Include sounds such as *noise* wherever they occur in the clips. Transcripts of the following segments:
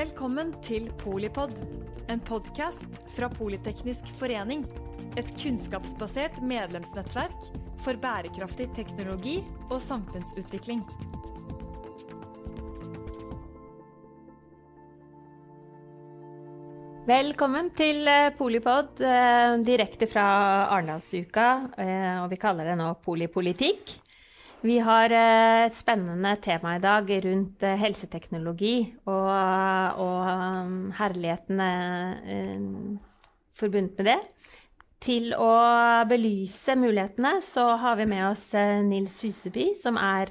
Velkommen til Polipod, en podkast fra Politeknisk forening. Et kunnskapsbasert medlemsnettverk for bærekraftig teknologi og samfunnsutvikling. Velkommen til eh, Polipod, eh, direkte fra Arendalsuka. eh, Og vi kaller det nå Polipolitikk. Vi har eh, et spennende tema i dag rundt eh, helseteknologi og, og um, herlighetene eh, forbundet med det. Til å belyse mulighetene så har vi med oss Nils Huseby, som er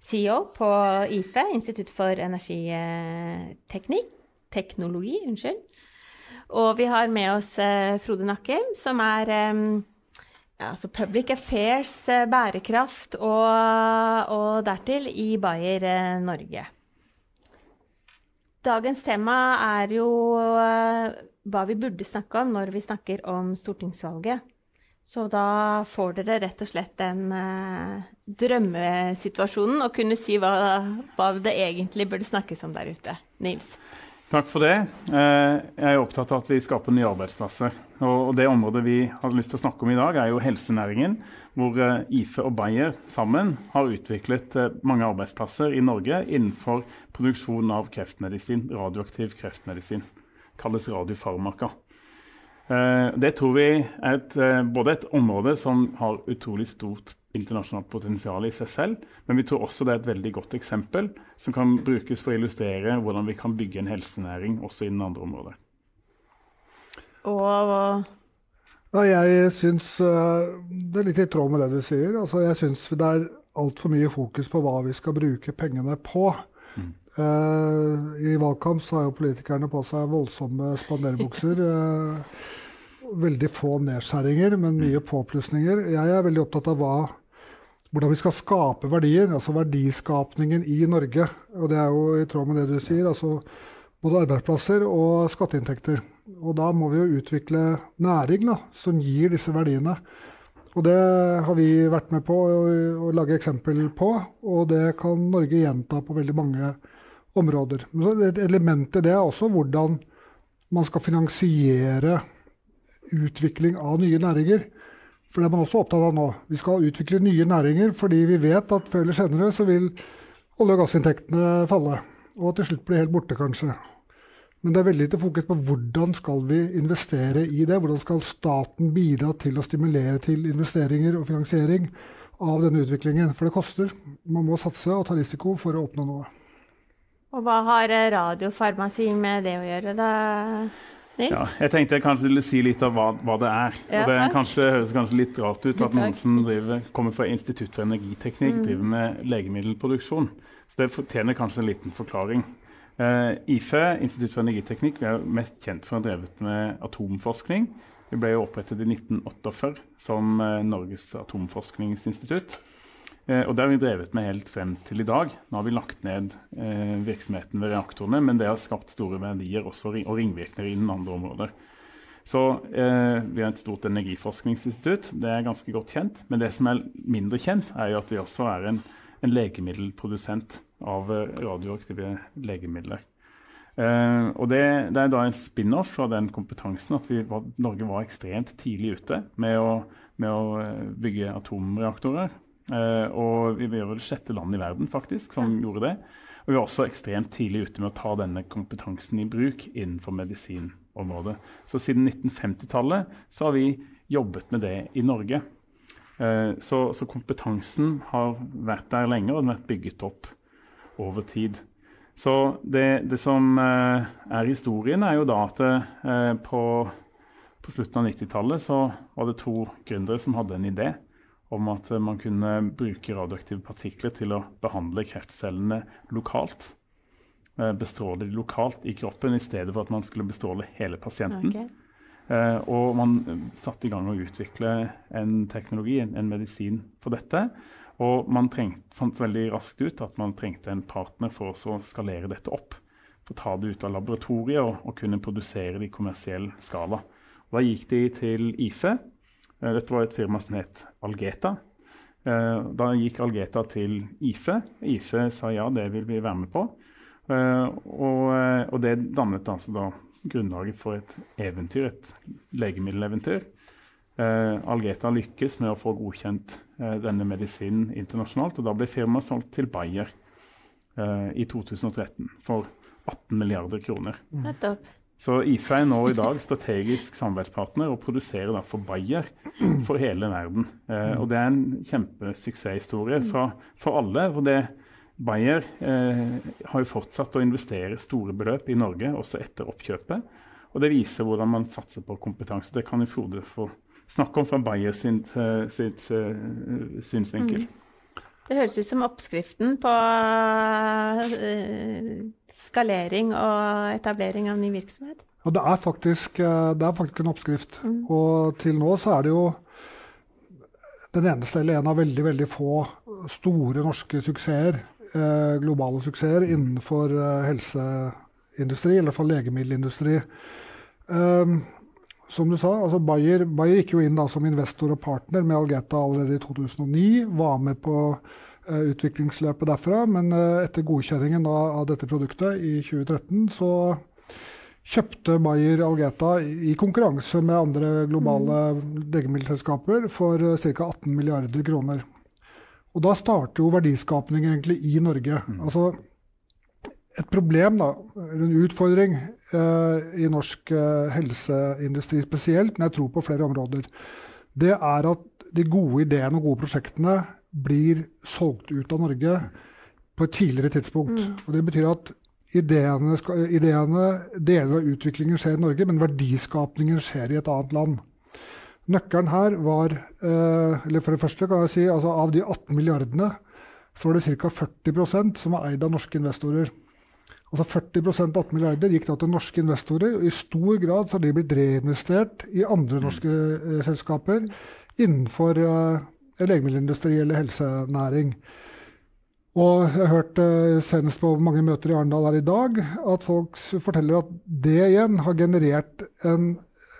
CEO på IFE, Institutt for energiteknikk. Teknologi, unnskyld. Og vi har med oss Frode Nakkem, som er ja, altså Public Affairs, eh, bærekraft og, og dertil i Bayer eh, Norge. Dagens tema er jo eh, hva vi burde snakke om når vi snakker om stortingsvalget. Så da får dere rett og slett den eh, drømmesituasjonen og kunne si hva, hva det egentlig burde snakkes om der ute. Nils? Takk for det. Eh, Jeg er opptatt av at vi skaper nye arbeidsplasser. Og Det området vi har lyst til å snakke om i dag, er jo helsenæringen. Hvor eh, IFE og Bayer sammen har utviklet eh, mange arbeidsplasser i Norge innenfor produksjon av kreftmedisin, radioaktiv kreftmedisin. Kalles radiofarmaka. Det tror vi er et, både et område som har utrolig stort internasjonalt potensial i seg selv, men vi tror også det er et veldig godt eksempel som kan brukes for å illustrere hvordan vi kan bygge en helsenæring også innen andre områder. Og Ja, jeg syns eh, det er litt i tråd med det du sier. Altså, jeg syns det er altfor mye fokus på hva vi skal bruke pengene på. Eh, I valgkamp så har jo politikerne på seg voldsomme spanderbukser. eh, veldig få nedskjæringer, men mye påplussinger. Jeg er veldig opptatt av hva, hvordan vi skal skape verdier, altså verdiskapningen i Norge. Og det er jo i tråd med det du sier. altså både arbeidsplasser og skatteinntekter. Og da må vi jo utvikle næring da, som gir disse verdiene. Og det har vi vært med på å, lage eksempel på, og det kan Norge gjenta på veldig mange områder. Men et element i det er også hvordan man skal finansiere utvikling av nye næringer. For det er man også opptatt av nå. Vi skal utvikle nye næringer fordi vi vet at før eller senere så vil olje- og gassinntektene falle. Og til slutt bli helt borte, kanskje. Men det er veldig lite fokus på hvordan skal vi investere i det. Hvordan skal staten bidra til å stimulere til investeringer og finansiering av denne utviklingen. For det koster. Man må satse og ta risiko for å oppnå noe. Og hva har eh, radiofarmasi med det å gjøre, da? Ja, jeg tenkte jeg kanskje ville si litt av hva, hva det er. Ja, og det er kanskje, høres kanskje litt rart ut at noen som driver, kommer fra Institutt for energiteknikk, driver med legemiddelproduksjon. Så det fortjener kanskje en liten forklaring. Uh, IFE, Institutt for energiteknikk, vi er mest kjent for å ha drevet med atomforskning. Vi ble jo opprettet i 1948 som uh, Norges atomforskningsinstitutt. Eh, og det har vi drevet med helt frem til i dag. Nå har vi lagt ned eh, virksomheten ved reaktorene, men det har skapt store verdier også, og ringvirkninger innen andre områder. Så eh, Vi har et stort energiforskningsinstitutt, det er ganske godt kjent. Men det som er mindre kjent, er jo at vi også er en, en legemiddelprodusent av eh, radioaktive legemidler. Eh, og det, det er da en spin-off fra den kompetansen at var, Norge var ekstremt tidlig ute med å, med å bygge atomreaktorer. Eh, og vi var vel sjette land i verden faktisk som gjorde det. Og vi var også ekstremt tidlig ute med å ta denne kompetansen i bruk innenfor medisinområdet. Så siden 1950-tallet så har vi jobbet med det i Norge. Eh, så, så kompetansen har vært der lenge, og den har vært bygget opp over tid. Så det, det som eh, er historien, er jo da at eh, på, på slutten av 90-tallet så var det to gründere som hadde en idé om at man kunne bruke radioaktive partikler til å behandle kreftcellene lokalt. Eh, bestråle de lokalt i kroppen i stedet for at man skulle bestråle hele pasienten. Okay. Eh, og man eh, satte i gang å utvikle en teknologi, en, en medisin for dette. Og man trengt, fant veldig raskt ut at man trengte en partner for å skalere dette opp. For å ta det ut av laboratoriet og, og kunne produsere det i kommersiell skala. Og da gikk de til IFE. Eh, Dette var et firma som het Algeta. Eh, Da gikk Algeta til IFE. IFE sa ja, det vil vi være med på. Uh, og, det dannet altså da grunnlaget for et eventyr, et legemiddeleventyr. Algeta lykkes med å få godkjent denne medisinen internasjonalt. og Da ble firmaet solgt til Bayer i 2013 for 18 milliarder kroner. Nettopp. Så IFE er nå i dag strategisk samarbeidspartner og produserer da for Bayer for hele verden. Eh, og det er en kjempesuksesshistorie for, alle. for det Bayer eh, har jo fortsatt å investere store beløp i Norge også etter oppkjøpet. Og det viser hvordan man satser på kompetanse. Det kan jo Frode få snakke om fra Bayer sin, eh, sitt, sitt uh, synsvinkel. Mm. Det høres ut som oppskriften på uh, skalering og etablering av ny virksomhet. Ja, det er faktisk, eh, det er faktisk en oppskrift. Mm. Og til nå så er det jo den eneste eller en av veldig, veldig få store norske suksesser, eh, globale suksesser innenfor eh, helseindustri, eller iallfall legemiddelindustri. Um, som du sa, altså Bayer, Bayer, gikk jo inn da som investor og partner med Algeta allerede i 2009. Var med på uh, utviklingsløpet derfra, men uh, etter godkjenningen da, av dette produktet i 2013, så kjøpte Bayer Algeta i, i konkurranse med andre globale mm. legemiddelselskaper for uh, ca. 18 milliarder kroner. Og da starter jo verdiskapning egentlig i Norge. Mm. Altså et problem, da, en utfordring eh, i norsk eh, helseindustri spesielt, men jeg tror på flere områder, det er at de gode ideene og gode prosjektene blir solgt ut av Norge på et tidligere tidspunkt. Mm. Og Det betyr at ideene, ideene, deler av utviklingen skjer i Norge, men verdiskapningen skjer i et annet land. Nøkkelen her var eh, eller For det første kan jeg si, altså av de 18 milliardene så var det ca. 40% som var eid av norske investorer. Altså 40 av 18 milliarder gikk da til norske investorer. og I stor grad så har de blitt reinvestert i andre norske eh, selskaper innenfor eh, legemiddelindustri eller helsenæring. Og jeg har hørt eh, senest på mange møter i Arendal her i dag at folk forteller at det igjen har generert en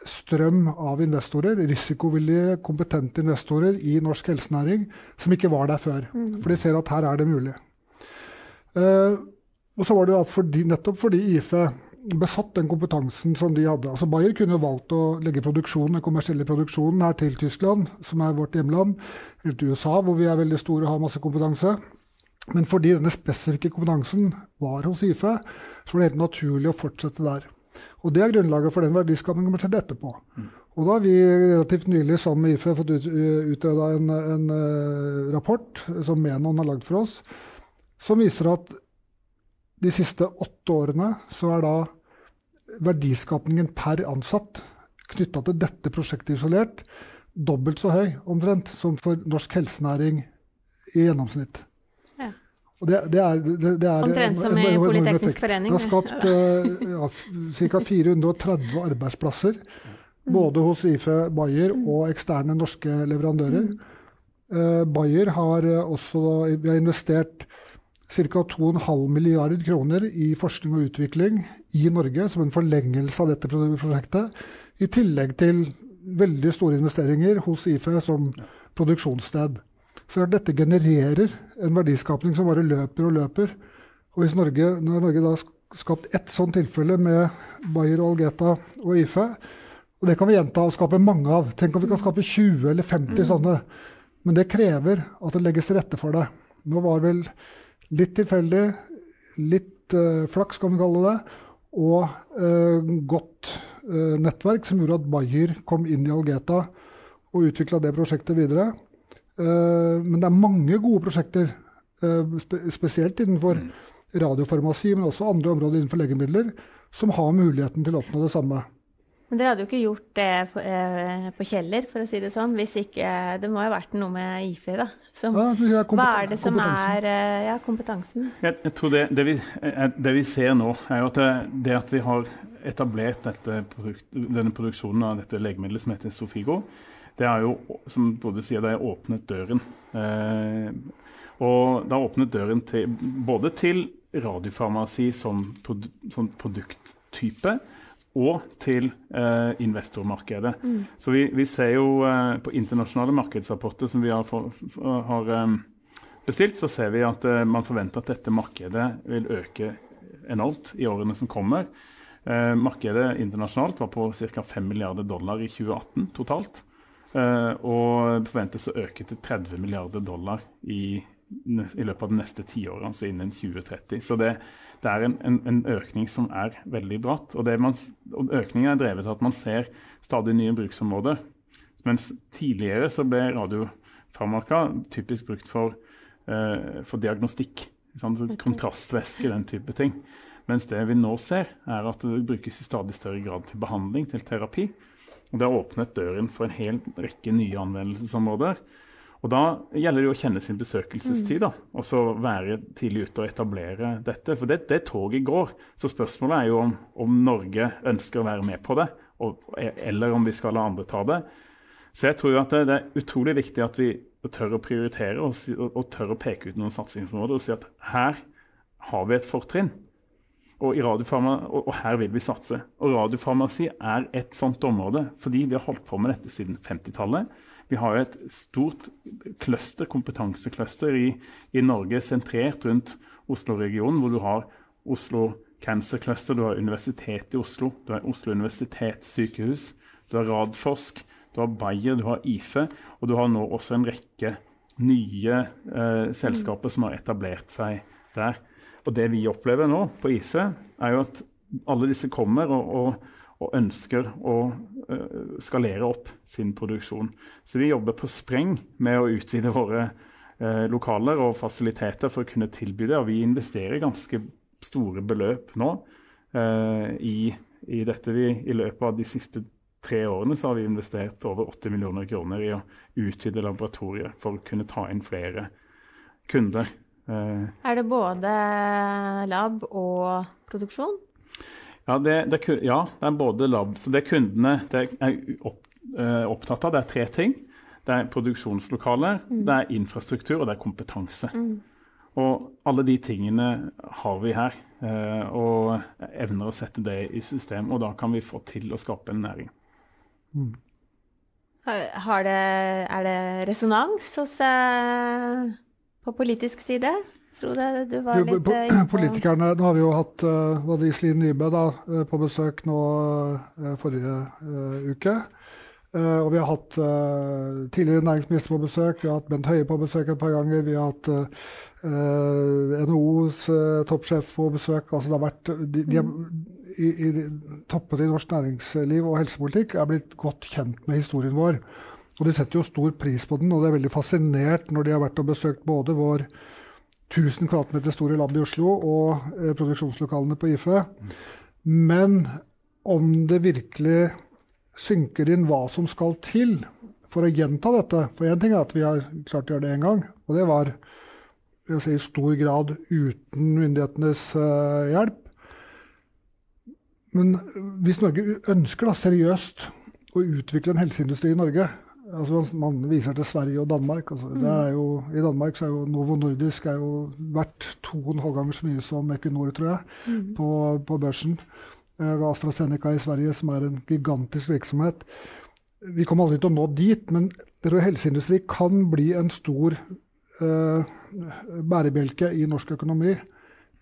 strøm av investorer, risikovillige, kompetente investorer i norsk helsenæring, som ikke var der før. Mm. For de ser at her er det mulig. Uh, og så var det fordi, nettopp fordi IFE besatt den kompetansen som de hadde. Altså Bayer kunne valgt å legge produksjonen, den kommersielle produksjonen her til Tyskland, som er vårt hjemland, eller til USA, hvor vi er veldig store og har masse kompetanse. Men fordi denne spesifikke kompetansen var hos IFE, så var det helt naturlig å fortsette der. Og Det er grunnlaget for den verdiskapingen vi kommer til etterpå. Mm. Og da har vi relativt nylig sammen med IFE fått ut, utreda en, en, uh, rapport som Menon har lagd for oss, som viser at de siste åtte årene så er da verdiskapningen per ansatt knytta til dette prosjektet isolert dobbelt så høy omtrent som for norsk helsenæring i gjennomsnitt. Ja. Og det, det er, det, det er Omtrent som i Politeknisk forening. Det har skapt uh, ja, ca. 430 arbeidsplasser. Både hos IFE Bayer og eksterne norske leverandører. Uh, Bayer har også vi har investert ca. 2,5 milliard kroner i forskning og utvikling i Norge som en forlengelse av dette prosjektet. I tillegg til veldig store investeringer hos IFE som produksjonssted. Så dette genererer en verdiskapning som bare løper og løper. Og hvis Norge, når Norge da har skapt ett sånt tilfelle med Bayer og Algeta og IFE, og det kan vi gjenta og skape mange av Tenk om vi kan skape 20 eller 50 mm. sånne. Men det krever at det legges til rette for det. Nå var vel Litt tilfeldig, litt uh, flaks, kan vi kalle det, og uh, godt uh, nettverk som gjorde at Bayer kom inn i Algeta og utvikla det prosjektet videre. men det er mange gode prosjekter, spe spesielt innenfor mm. radiofarmasi, men også andre områder innenfor legemidler, som har muligheten til å oppnå det samme. Men dere hadde jo ikke gjort det på, eh, på Kjeller, for å si det sånn, hvis ikke Det må jo ha vært noe med IFI, da. Som, ja, hva er det som er eh, ja, kompetansen? Jeg, jeg tror det, det, vi, eh, det, vi, ser nå, er jo at det, det at vi har etablert produkt, denne produksjonen av dette legemiddelet som heter Sofigo, det er jo, som Bode sier, det er åpnet døren. Eh, og det har åpnet døren til, både til radiofarmasi som, produ, som produkttype, og til eh, investormarkedet. Mm. Så vi, vi, ser jo eh, på internasjonale markedsrapporter som vi har, for, for, har um, bestilt, så ser vi at eh, man forventer at dette markedet vil øke enormt i årene som kommer. Eh, markedet internasjonalt var på ca. 5 milliarder dollar i 2018 totalt. Eh, og forventes å øke til 30 milliarder dollar i, i løpet av de neste tiårene, altså innen 2030. Så det, det er en, en, en, økning som er veldig bratt. Og, man, og økningen er drevet av at man ser stadig nye bruksområder. Mens tidligere så ble radiofarmaka typisk brukt for, uh, for diagnostikk. Sant? kontrastvæske, den type ting. Mens det vi nå ser, er at det brukes i stadig større grad til behandling, til terapi. Og det har åpnet døren for en hel rekke nye anvendelsesområder. Og Da gjelder det å kjenne sin besøkelsestid da, og så være tidlig ute og etablere dette. For det, det toget går. Så spørsmålet er jo om, om, Norge ønsker å være med på det, og, eller om vi skal la andre ta det. Så jeg tror at det, det er utrolig viktig at vi tør å prioritere og, og, og tør å peke ut noen satsingsområder og si at her har vi et fortrinn. Og, og, og, her vil vi satse. Og radiofarmasi er et sånt område, fordi vi har holdt på med dette siden 50-tallet. Vi har jo et stort cluster, kompetansekløster i, i, Norge sentrert rundt Oslo-regionen, hvor du har Oslo Cancer Cluster, du har Universitetet i Oslo, du har Oslo universitetssykehus, du har Radforsk, du har Bayer, du har IFE, og du har nå også en rekke nye eh, selskaper som har etablert seg der. Og det vi opplever nå på IFE, er jo at alle disse kommer og, og, og ønsker å uh, skalere opp sin produksjon. Så vi jobber på spreng med å utvide våre uh, lokaler og fasiliteter for å kunne tilby det. Og vi investerer ganske store beløp nå uh, i, i, dette. Vi, I løpet av de siste tre årene har vi investert over 80 millioner kroner i å utvide laboratoriet for å kunne ta inn flere kunder. Eh, er det både lab og produksjon? Ja det, det, ja, det, er både lab. Så det kundene det er opp, uh, opptatt av, det er tre ting. Det er produksjonslokaler, mm. det er infrastruktur og det er kompetanse. Mm. Og alle de tingene har vi her, uh, og evner å sette det i system. Og da kan vi få til å skape en næring. Mm. Det, er det resonans hos uh på politisk side? Frode, du var litt uh, Politikerne Nå har vi jo hatt uh, Iselin Nybø da, uh, på besøk nå forrige uke. og vi har hatt tidligere næringsminister på besøk, vi har hatt Bent Høie på besøk et par ganger. Vi har hatt NHOs toppsjef på besøk. altså det har vært, de, de er, i, i, Toppene i norsk næringsliv og helsepolitikk er blitt godt kjent med historien vår. Og de setter jo stor pris på den, og de er veldig fascinert når de har vært og besøkt både vår 1000 kvadratmeter store lab i Oslo og eh, produksjonslokalene på IFE. Men om det virkelig synker inn hva som skal til for å gjenta dette For én ting er at vi har klart å gjøre det én gang, og det var si, i stor grad uten myndighetenes eh, hjelp. Men hvis Norge ønsker da, seriøst å utvikle en helseindustri i Norge, altså Man viser til Sverige og Danmark. Altså, mm. jo, I Danmark er jo Novo Nordisk er jo verdt to og en halv ganger så mye som Equinor, tror jeg, mm. på, på, børsen. Eh, AstraZeneca i Sverige, som er en gigantisk virksomhet. Vi kommer aldri til å nå dit, men helseindustri kan bli en stor eh, bærebjelke i norsk økonomi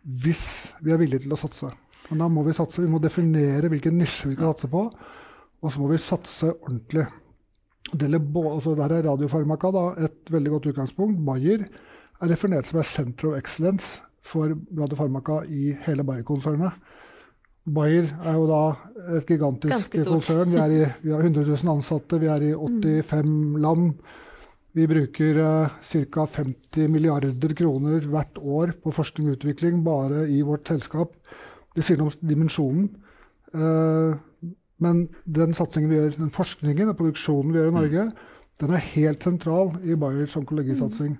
hvis vi er villige til å satse. Men da må vi satse. Vi må definere hvilken nisje vi skal satse på, og så må vi satse ordentlig. Altså der er radiofarmaka da, et veldig godt utgangspunkt. Bayer er definert som et center of excellence for radiofarmaka i hele Bayer-konsernet. Bayer er jo da et gigantisk konsern. Vi, i, vi, har 100 000 ansatte, vi er i 85 mm. land. Vi bruker uh, ca. 50 milliarder kroner hvert år på forskning og utvikling bare i vårt selskap. Det sier noe om dimensjonen. Uh, men den satsingen vi gjør, den forskningen og produksjonen vi gjør i Norge, mm. den er helt sentral i Bayers onkologisatsing.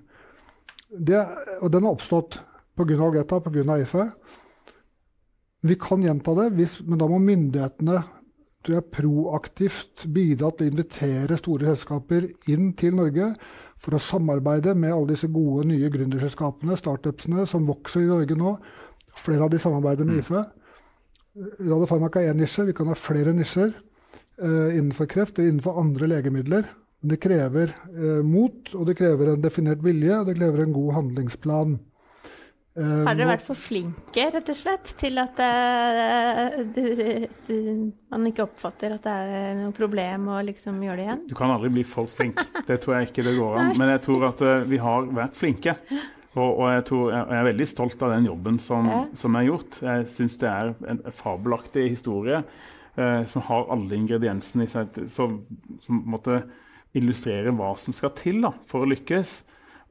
Det, og den har oppstått pga. Algeta, pga. IFE. Vi kan gjenta det, hvis, men da må myndighetene tror jeg, proaktivt bidra til å invitere store selskaper inn til Norge for å samarbeide med alle disse gode nye gründerselskapene, startupsene, som vokser i Norge nå. Flere av de samarbeider med mm. IFE. Radiofarmaka er én nisje. Vi kan ha flere nisjer eh, innenfor kreft eller innenfor andre legemidler. Men det krever eh, mot, og det krever en definert vilje, og det krever en god handlingsplan. Har dere vært for flinke, rett og slett, til at det, det, man ikke oppfatter at det er noe problem å liksom gjøre det igjen? Du kan aldri bli for flink. Det tror jeg ikke det går an. *laughs* Men jeg tror at vi har vært flinke. Og, og jeg, tror, jeg, er veldig stolt av den jobben som, ja. som er gjort. Jeg syns det er en fabelaktig historie eh, som har alle ingrediensene i seg som, som måtte illustrere hva som skal til da, for å lykkes.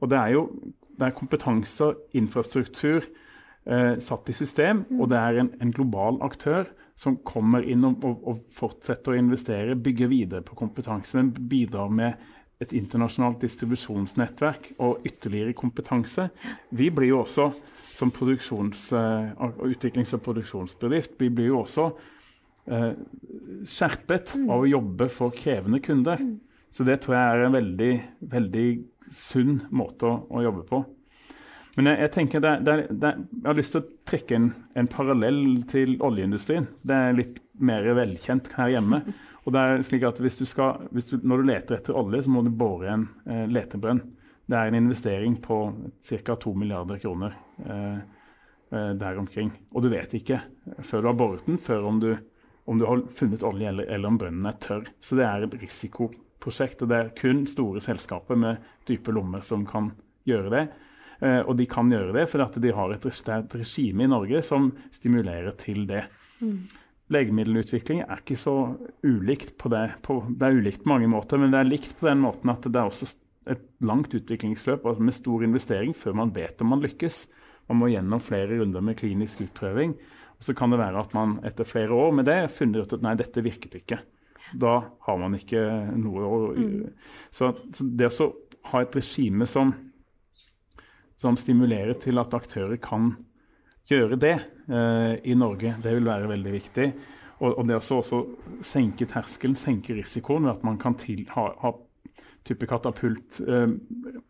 Og det er jo det er kompetanse og infrastruktur eh, satt i system, mm. og det er en, en, global aktør som kommer inn og, og, og, fortsetter å investere, bygger videre på kompetanse, men bidrar med et internasjonalt distribusjonsnettverk og ytterligere kompetanse. Vi blir jo også, som uh, utviklings- og produksjonsbedrift, vi blir jo også uh, skjerpet mm. av å jobbe for krevende kunder. Mm. Så det tror jeg er en veldig, veldig sunn måte å, å jobbe på. Men jeg, jeg tenker det, det, det, jeg har lyst til å trekke en, en, parallell til oljeindustrien. Det er litt mer velkjent her hjemme. *laughs* Og det er slik at du skal, du, Når du leter etter olje, så må du bore en eh, letebrønn. Det er en investering på ca. 2 milliarder kroner eh, eh, der omkring. Og du vet ikke før du har boret den, før om du, om du har funnet olje eller, eller om brønnen er tørr. Så det er et risikoprosjekt. Og det er kun store selskaper med dype lommer som kan gjøre det. Eh, og de kan gjøre det fordi de har et, et regime i Norge som stimulerer til det. Mm. Legemiddelutvikling er ikke så ulikt på det. På, det er ulikt på mange måter, men det er likt på den måten at det er også et langt utviklingsløp altså med stor investering før man vet om man lykkes. Man må gjennom flere runder med klinisk utprøving. Og så kan det være at man etter flere år med det funnet ut at nei, dette virket ikke. Da har man ikke noe å mm. Så, så det å ha et regime som som stimulerer til at aktører kan gjøre det eh, i Norge. Det vil være veldig viktig. Og, og det å også senke terskelen, senke risikoen ved at man kan til, ha, ha type katapult eh,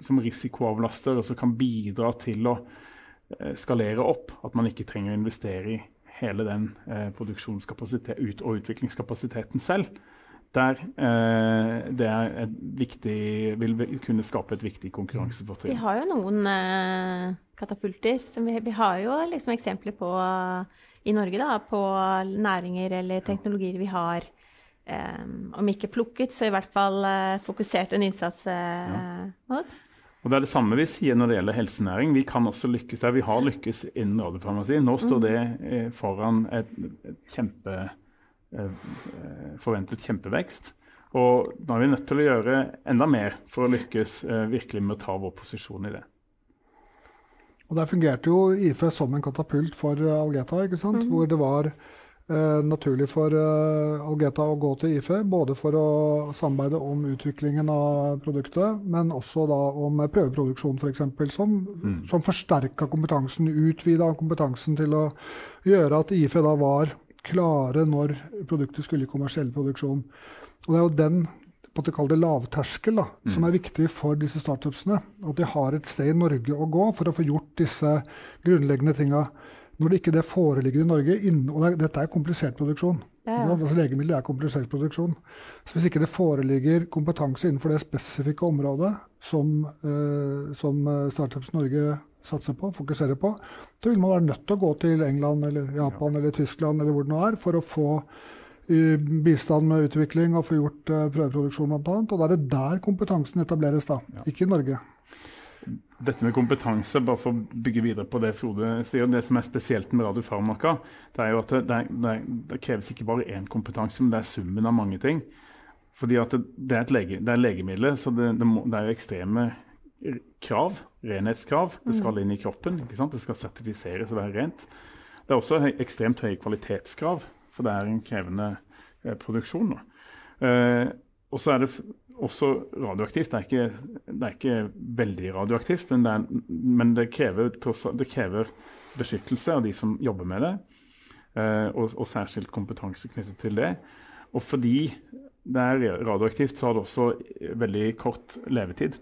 som risikoavlaster, og som kan bidra til å eh, skalere opp. At man ikke trenger å investere i hele den eh, produksjonskapasiteten ut og utviklingskapasiteten selv der eh, det er viktig, vil kunne skape et viktig konkurransefortrinn. Vi har jo noen eh, katapulter. Vi, vi, har jo liksom eksempler på i Norge da, på næringer eller teknologier vi har eh, om ikke plukket, så i hvert fall eh, fokusert en innsats eh, ja. Og Det er det samme vi sier når det gjelder helsenæring. Vi kan også lykkes der. Vi har lykkes innen radiofarmasi. Nå står mm. det eh, foran et, et kjempe forventet kjempevekst. Og da er vi nødt til å gjøre enda mer for å lykkes eh, virkelig med å ta vår posisjon i det. Og Der fungerte jo IFE som en katapult for Algeta, ikke sant? Mm. hvor det var eh, naturlig for eh, Algeta å gå til IFE, både for å samarbeide om utviklingen av produktet, men også da om prøveproduksjon f.eks., som, mm. som forsterka kompetansen, utvida kompetansen til å gjøre at IFE da var klare når produktet skulle i kommersiell produksjon. Og Det er jo den på å det lavterskel da, mm. som er viktig for disse startupsene. At de har et sted i Norge å gå for å få gjort disse grunnleggende tinga. Når det ikke det foreligger i Norge innen, Og det, dette er komplisert produksjon. Ja, ja. Altså, Legemidler er komplisert produksjon. Så hvis ikke det foreligger kompetanse innenfor det spesifikke området som, eh, som eh, Startups Norge satser på, fokuserer på, så vil man være nødt til å gå til England eller Japan eller Tyskland eller hvor det nå er, for å få uh, bistand med utvikling og få gjort uh, prøveproduksjon bl.a. Og da er det der kompetansen etableres, da, ja. ikke i Norge. Dette med kompetanse, bare for å bygge videre på det Frode sier, det som er spesielt med radiofarmaka, det er jo at det, det, det, kreves ikke bare én kompetanse, men det er summen av mange ting. Fordi at det, det er et lege, det er legemidler, så det, det, er jo ekstreme krav, renhetskrav. Det skal mm. inn i kroppen. Det skal sertifiseres og være rent. Det er også høy, ekstremt høye kvalitetskrav, for det er en krevende eh, produksjon. Eh, og så er det også radioaktivt. Det er ikke, det er ikke veldig radioaktivt, men, det, er, men det, krever, det, krever, beskyttelse av de som jobber med det, eh, og, og, særskilt kompetanse knyttet til det. Og fordi det er radioaktivt, så har det også veldig kort levetid.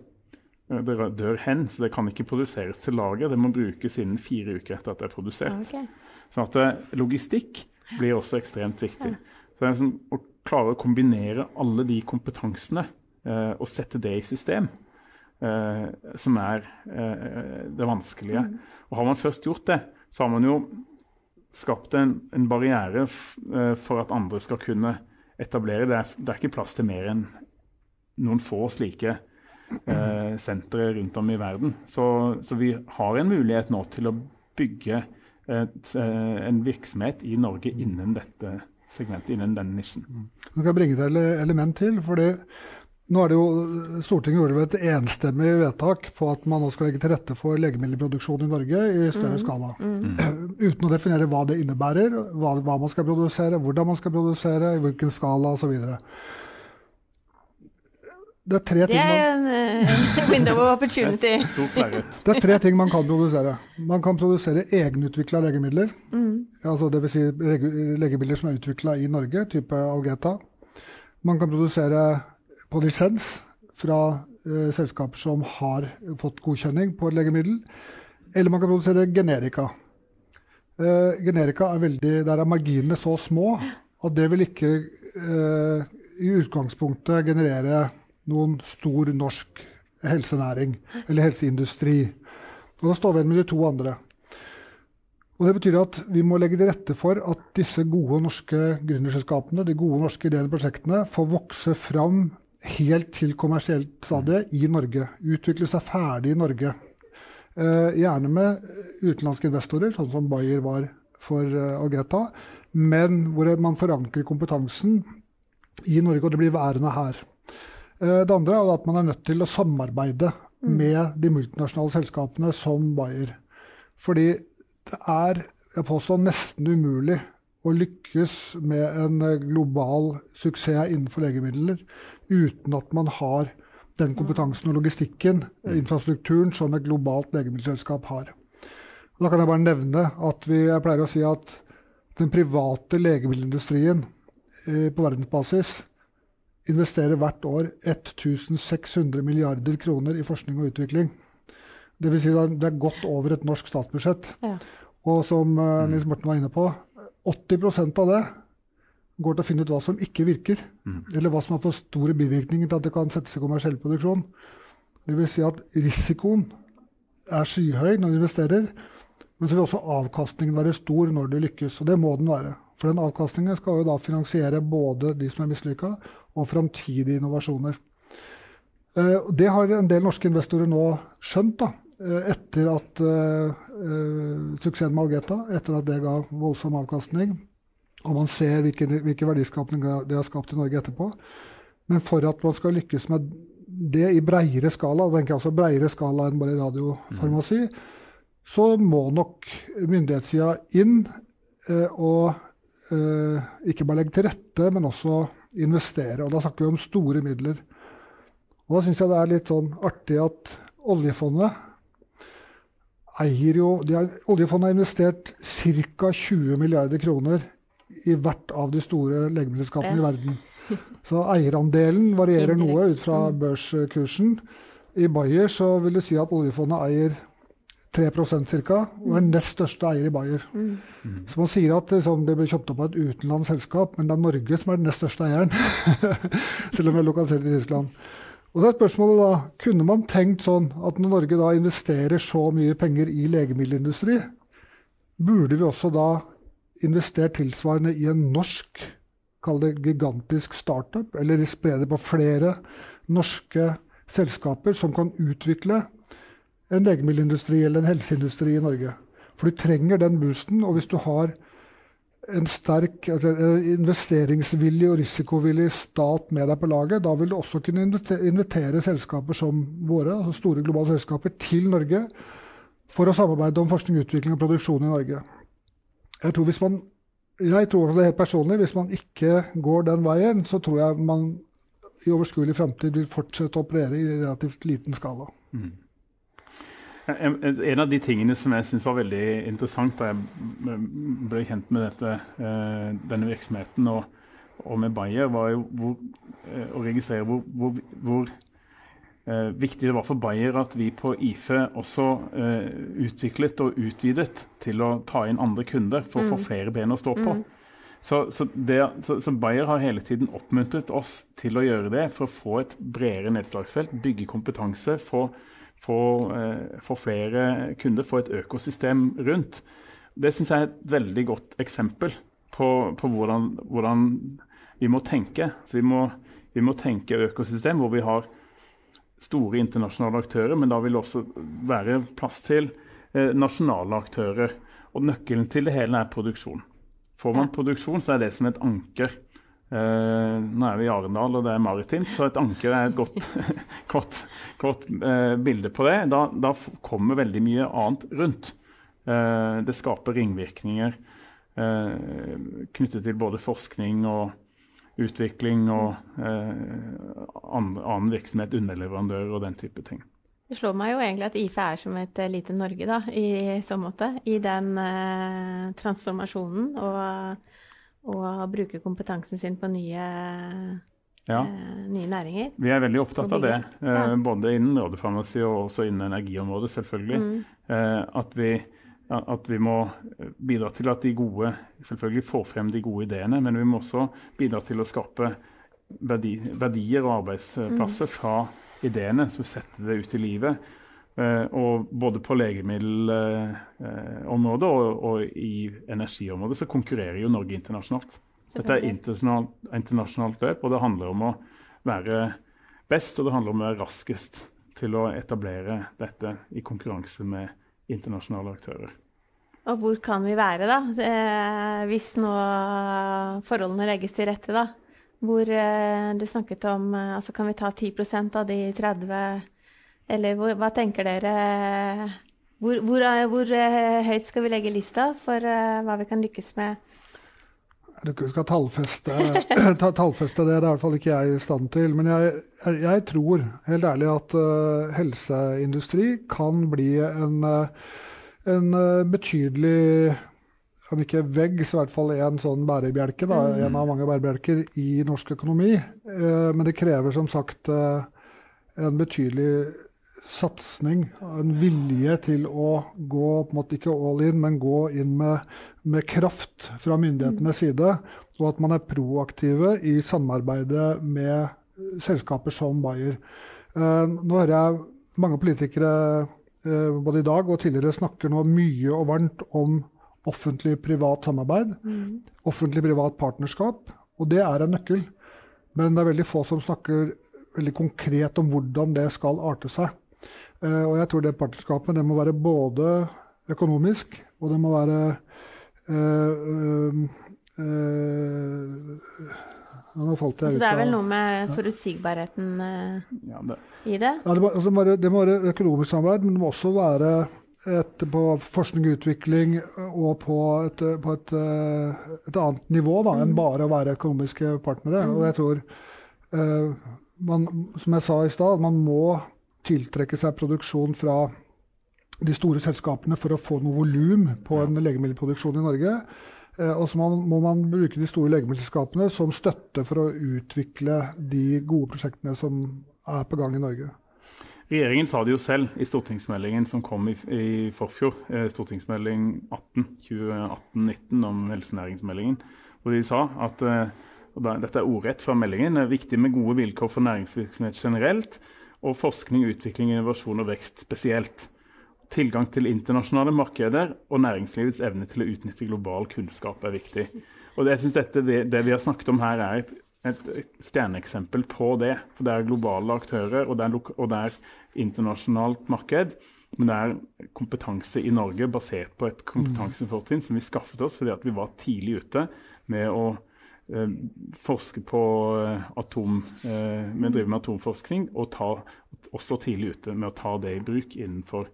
Det dør hen, så det kan ikke produseres til lager. Det må brukes innen fire uker etter at det er produsert. Okay. Så at eh, logistikk blir også ekstremt viktig. Så det er liksom Å klare å kombinere alle de kompetansene eh, og sette det i system, eh, som er eh, det vanskelige. Og har man først gjort det, så har man jo skapt en, en barriere eh, for at andre skal kunne etablere. Det er, det er ikke plass til mer enn noen få slike eh, sentre rundt om i verden. Så, så, vi har en mulighet nå til å bygge et, eh, en virksomhet i Norge innen dette segmentet, innen den nisjen. Nå kan bringe et element til. fordi nå er det jo, Stortinget gjorde et enstemmig vedtak på at man nå skal legge til rette for legemiddelproduksjon i Norge i større mm. skala. Mm. *clears throat* Uten å definere hva det innebærer, hva, hva, man skal produsere, hvordan man skal produsere, i hvilken skala osv. Det er, tre det er man, en window of opportunity. *laughs* det er tre ting man kan produsere. Man kan produsere egenutvikla legemidler. Mm. Altså Dvs. Si legemidler som er utvikla i Norge, type Algeta. Man kan produsere på lisens fra eh, selskaper som har fått godkjenning på et legemiddel. Eller man kan produsere generika. Eh, generika er veldig, Der er marginene så små at det vil ikke i utgangspunktet generere noen stor norsk helsenæring eller helseindustri. Og Da står vi igjen med de to andre. Og Det betyr at vi må legge til rette for at disse gode norske gründerselskapene, de gode norske ideene og prosjektene, får vokse fram helt til kommersielt stadie i Norge. Utvikle seg ferdig i Norge. Eh, gjerne med utenlandske investorer, sånn som Bayer var for uh, Algeta, men hvor man forankrer kompetansen i Norge, og det blir værende her. Eh, det andre er at man er nødt til å samarbeide mm. med de multinasjonale selskapene som Bayer. Fordi det er jeg påstår, nesten umulig å lykkes med en eh, global suksess innenfor legemidler uten at man har den kompetansen og logistikken, mm. infrastrukturen, som et globalt legemiddelselskap har. da kan jeg bare nevne at vi, pleier å si at den private legemiddelindustrien eh, på verdensbasis investerer hvert år 1600 milliarder kroner i forskning og utvikling. Dvs. Si det er godt over et norsk statsbudsjett. Ja. Og som uh, Nils Morten var inne på, 80% av det går til å finne ut hva som ikke virker. Mm. Eller hva som har for store bivirkninger til at det kan settes i kommersiell produksjon. Dvs. Si at risikoen er skyhøy når du investerer, men så vil også avkastningen være stor når du lykkes. Og det må den være. For den avkastningen skal jo da finansiere både de som er mislykka, og framtidige innovasjoner. Eh, det har en del norske investorer nå skjønt, da, eh, etter at uh, suksessen med Algeta, etter at det ga voldsom avkastning. Og man ser hvilke, hvilke verdiskapning det har skapt i Norge etterpå. Men for at man skal lykkes med det i breiere skala, og tenker altså breiere skala enn bare radiofarmasi, så må nok myndighetssida inn eh, og ikke bare legge til rette, men også investere. Og da snakker vi om store midler. Og da syns jeg det er litt sånn artig at oljefondet eier jo har, Oljefondet har investert ca. 20 milliarder kroner i hvert av de store legemiddelselskapene i verden. Så eierandelen varierer noe ut fra børskursen. I Bayer så vil det si at oljefondet eier 3% ca. Og er nest største eier i Bayer. Mm. Så man sier at liksom, det ble kjøpt opp av et utenlandsk selskap, men det er Norge som er den nest største eieren. *laughs* Selv om vi er lokalisert i Tyskland. Og da er spørsmålet da, Kunne man tenkt sånn at når Norge da investerer så mye penger i legemiddelindustri, burde vi også da investert tilsvarende i en norsk, kall det gigantisk startup, eller spre det på flere norske selskaper som kan utvikle en legemiddelindustri eller en helseindustri i Norge. For du trenger den boosten. Og hvis du har en sterk altså, investeringsvillig og risikovillig stat med deg på laget, da vil du også kunne invitere selskaper som våre, altså store globale selskaper, til Norge for å samarbeide om forskning, utvikling og produksjon i Norge. Jeg tror, man, jeg tror det helt personlig, hvis man ikke går den veien, så tror jeg man i overskuelig framtid vil fortsette å operere i relativt liten skala. Mm. En av de tingene som jeg syns var veldig interessant da jeg ble kjent med dette, eh, denne virksomheten og, og, med Bayer, var jo hvor, eh, å registrere hvor, hvor, hvor eh, viktig det var for Bayer at vi på IFE også eh, utviklet og utvidet til å ta inn andre kunder for å få mm. flere ben å stå på. Mm. Så, så, det, så, så, Bayer har hele tiden oppmuntret oss til å gjøre det for å få et bredere nedslagsfelt, bygge kompetanse, få, få, eh, få flere kunder, få et økosystem rundt. Det syns jeg er et veldig godt eksempel på, på hvordan, hvordan, vi må tenke. Så vi må, vi må tenke økosystem hvor vi har store internasjonale aktører, men da vil det også være plass til eh, nasjonale aktører. Og nøkkelen til det hele er produksjon. Får man produksjon, så er det som et anker. Uh, nå er vi i Arendal, og det er maritimt, så et anker er et godt, kort, kort uh, bilde på det. Da, da, kommer veldig mye annet rundt. Uh, det skaper ringvirkninger knyttet til både forskning og utvikling og annen virksomhet, underleverandører og den type ting. Det slår meg jo egentlig at IFE er som et lite Norge, da, i så måte. I den eh, transformasjonen og, og bruke kompetansen sin på nye, ja. eh, nye næringer. Vi er veldig opptatt av det, eh, ja. både innen rådefarmasi og også innen energiområdet, selvfølgelig. Mm. Eh, at, vi, at, vi, må bidra til at de gode selvfølgelig får frem de gode ideene, men vi må også bidra til å skape verdi, verdier og arbeidsplasser mm. fra ideene, så setter det ut i livet. Uh, og både på legemiddelområdet uh, og, og, i energiområdet så konkurrerer jo Norge internasjonalt. Dette er internasjonalt, internasjonalt løp, og det handler om å være best og det handler om å være raskest til å etablere dette i konkurranse med internasjonale aktører. Og hvor kan vi være, da? Eh, hvis nå forholdene legges til rette, da? Hvor eh, du snakket om eh, altså Kan vi ta 10% av de 30 Eller hvor, hva tenker dere hvor, hvor, eh, hvor, høyt skal vi legge lista for hva vi kan lykkes med? Jeg tror ikke vi skal tallfeste, *clears throat* tallfeste, det. Det er i hvert fall ikke jeg i stand til. Men jeg, jeg, tror helt ærlig at uh, helseindustri kan bli en, en betydelig om ikke vegg, så i hvert fall en sånn bærebjelke. Da, mm. En av mange bærebjelker i norsk økonomi. Eh, men det krever som sagt eh, en betydelig satsing, en vilje til å gå på en måte ikke all in, men gå inn med, med kraft fra myndighetenes mm. side. Og at man er proaktive i samarbeidet med selskaper som Bayer. Eh, nå hører jeg mange politikere både i dag og tidligere snakker nå mye og varmt om offentlig-privat samarbeid, mm. offentlig-privat partnerskap. Og det er en nøkkel. Men det er veldig få som snakker veldig konkret om hvordan det skal arte seg. Uh, og jeg tror det partnerskapet det må være både økonomisk, og det må være uh, uh, nå falt jeg ut Det er vel noe med forutsigbarheten ja, det. i det? Ja, det må, altså, det, må være, det må være økonomisk samarbeid, men det må også være et, på forskning og utvikling og på et, på et, eh, et annet nivå da, enn mm. bare å være økonomiske partnere. Mm. Og jeg tror, eh, man, som jeg sa i stad, man må tiltrekke seg produksjon fra de store selskapene for å få noe volum på en legemiddelproduksjon i Norge. Eh, og så må, man bruke de store legemiddelselskapene som støtte for å utvikle de gode prosjektene som er på gang i Norge. Regjeringen sa det jo selv i stortingsmeldingen som kom i, i forfjor, eh, stortingsmelding 18, 2018-19 om helsenæringsmeldingen, hvor de sa at eh, og da, dette er ordrett fra meldingen, Det er viktig med gode vilkår for næringsvirksomhet generelt, og forskning, utvikling, innovasjon og vekst spesielt. Tilgang til internasjonale markeder og næringslivets evne til å utnytte global kunnskap er viktig. Og jeg synes dette, Det vi har snakket om her, er et et, stjerneeksempel på det. For det er globale aktører, og det er, og det er, internasjonalt marked. Men det er kompetanse i Norge basert på et kompetansefortrinn som vi skaffet oss fordi vi var tidlig ute med å forske på eh, atom, vi med å drive med atomforskning, og ta, også tidlig ute med å ta det i bruk innenfor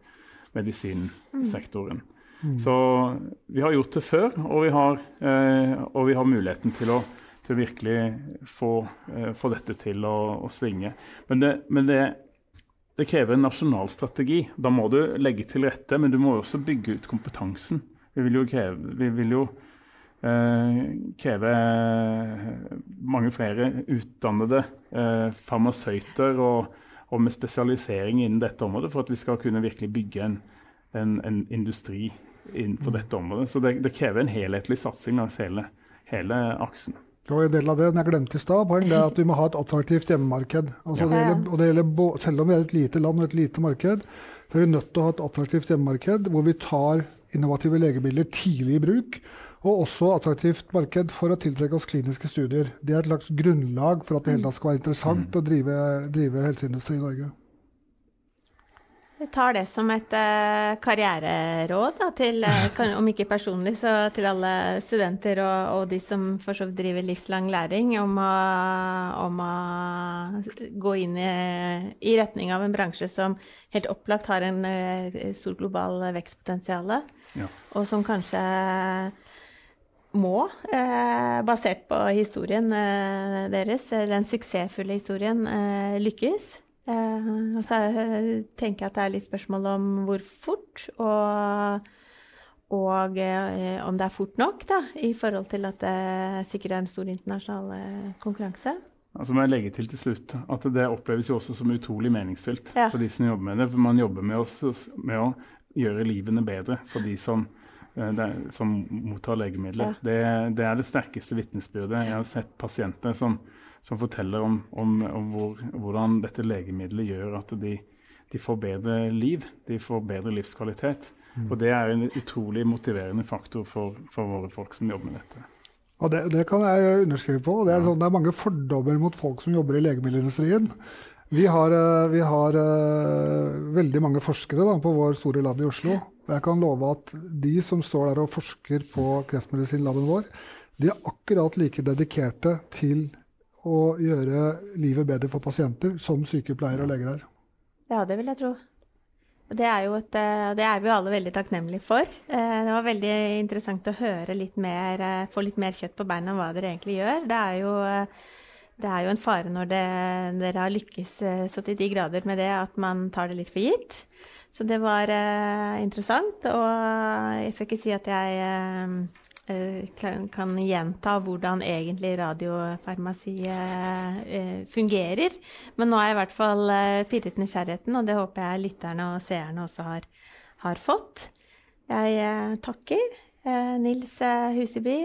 medisinsektoren. Mm. Så vi har gjort det før, og vi har, eh, og vi har muligheten til å til å virkelig få, få dette til å, å svinge. Men, det, men det, det, krever en nasjonal strategi. Da må du legge til rette, men du må også bygge ut kompetansen. Vi vil jo kreve, vi vil jo, kreve mange flere utdannede uh, farmasøyter og, og, med spesialisering innen dette området for at vi skal kunne virkelig bygge en, en, en industri innenfor dette området. Så det, det krever en helhetlig satsing langs hele hele aksen. Og en del av det jeg glemte i stad, poeng, det er at vi må ha et attraktivt hjemmemarked. Altså, Ja. det gjelder, og det gjelder, selv om vi er et lite land og et lite marked, så er vi nødt til å ha et attraktivt hjemmemarked hvor vi tar innovative legemidler tidlig i bruk. Og også attraktivt marked for å tiltrekke oss kliniske studier. Det er et slags grunnlag for at det hele tatt skal være interessant å drive, drive helseindustri i Norge. Jeg tar det som et uh, karriereråd, da, til, uh, *laughs* kan, om ikke personlig, så til alle studenter og, og de som for så vidt driver livslang læring, om å, om å gå inn i, i, retning av en bransje som helt opplagt har en uh, stor global vekstpotensial, Ja. og som kanskje må, basert på historien deres, den suksessfulle historien, lykkes. Uh, og så tenker jeg at det er litt spørsmål om hvor fort, og, og uh, om det er fort nok, da, i forhold til at det sikkert er en stor internasjonal konkurranse. Altså må jeg legge til til slutt at Det oppleves jo også som utrolig meningsfylt Ja. for de som jobber med det. For man jobber med, oss, med å gjøre livene bedre for de som, det, som mottar legemidler. Ja. Det, det er det sterkeste vitnesbyrdet. Jeg har sett pasienter som, som forteller om, om, om hvor, hvordan dette legemiddelet gjør at de, de, får bedre liv, de får bedre livskvalitet. Og det er en utrolig motiverende faktor for, for våre folk som jobber med dette. Og det, det kan jeg underskrive på. Det er, sånn, det er mange fordommer mot folk som jobber i legemiddelindustrien. Vi har, eh, vi har uh, veldig mange forskere da, på vår store lab i Oslo. Og jeg kan love at de som står der og forsker på kreftmedisinlaben vår, de er akkurat like dedikerte til å gjøre livet bedre for pasienter som sykepleiere og leger er. Ja, det vil jeg tro. Det er, jo et, det er vi alle veldig takknemlige for. Det var veldig interessant å høre litt mer, få litt mer kjøtt på beina om hva dere egentlig gjør. Det er jo, det er jo en fare når det, dere har lykkes så til de grader med det at man tar det litt for gitt. Så det var interessant. Og jeg skal ikke si at jeg kan gjenta hvordan egentlig radiofarmasi fungerer. Men nå har jeg i hvert fall pirret nysgjerrigheten, og det håper jeg lytterne og seerne også har, har fått. Jeg takker Nils Huseby,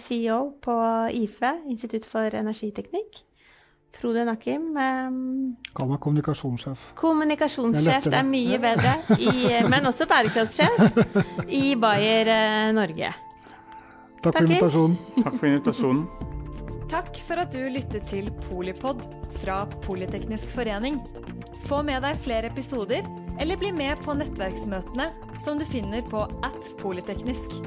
CEO på IFE, Institutt for energiteknikk. Frode Nakim. Um, Kall meg kommunikasjonssjef. Kommunikasjonssjef, det er, er mye bedre. I, men også bærekraftssjef i Bayer uh, Norge. Takk for invitasjonen. Takk for invitasjonen. Takk for at du lyttet til Polipod fra Politeknisk forening. Få med deg flere episoder, eller bli med på nettverksmøtene som du finner på at polyteknisk.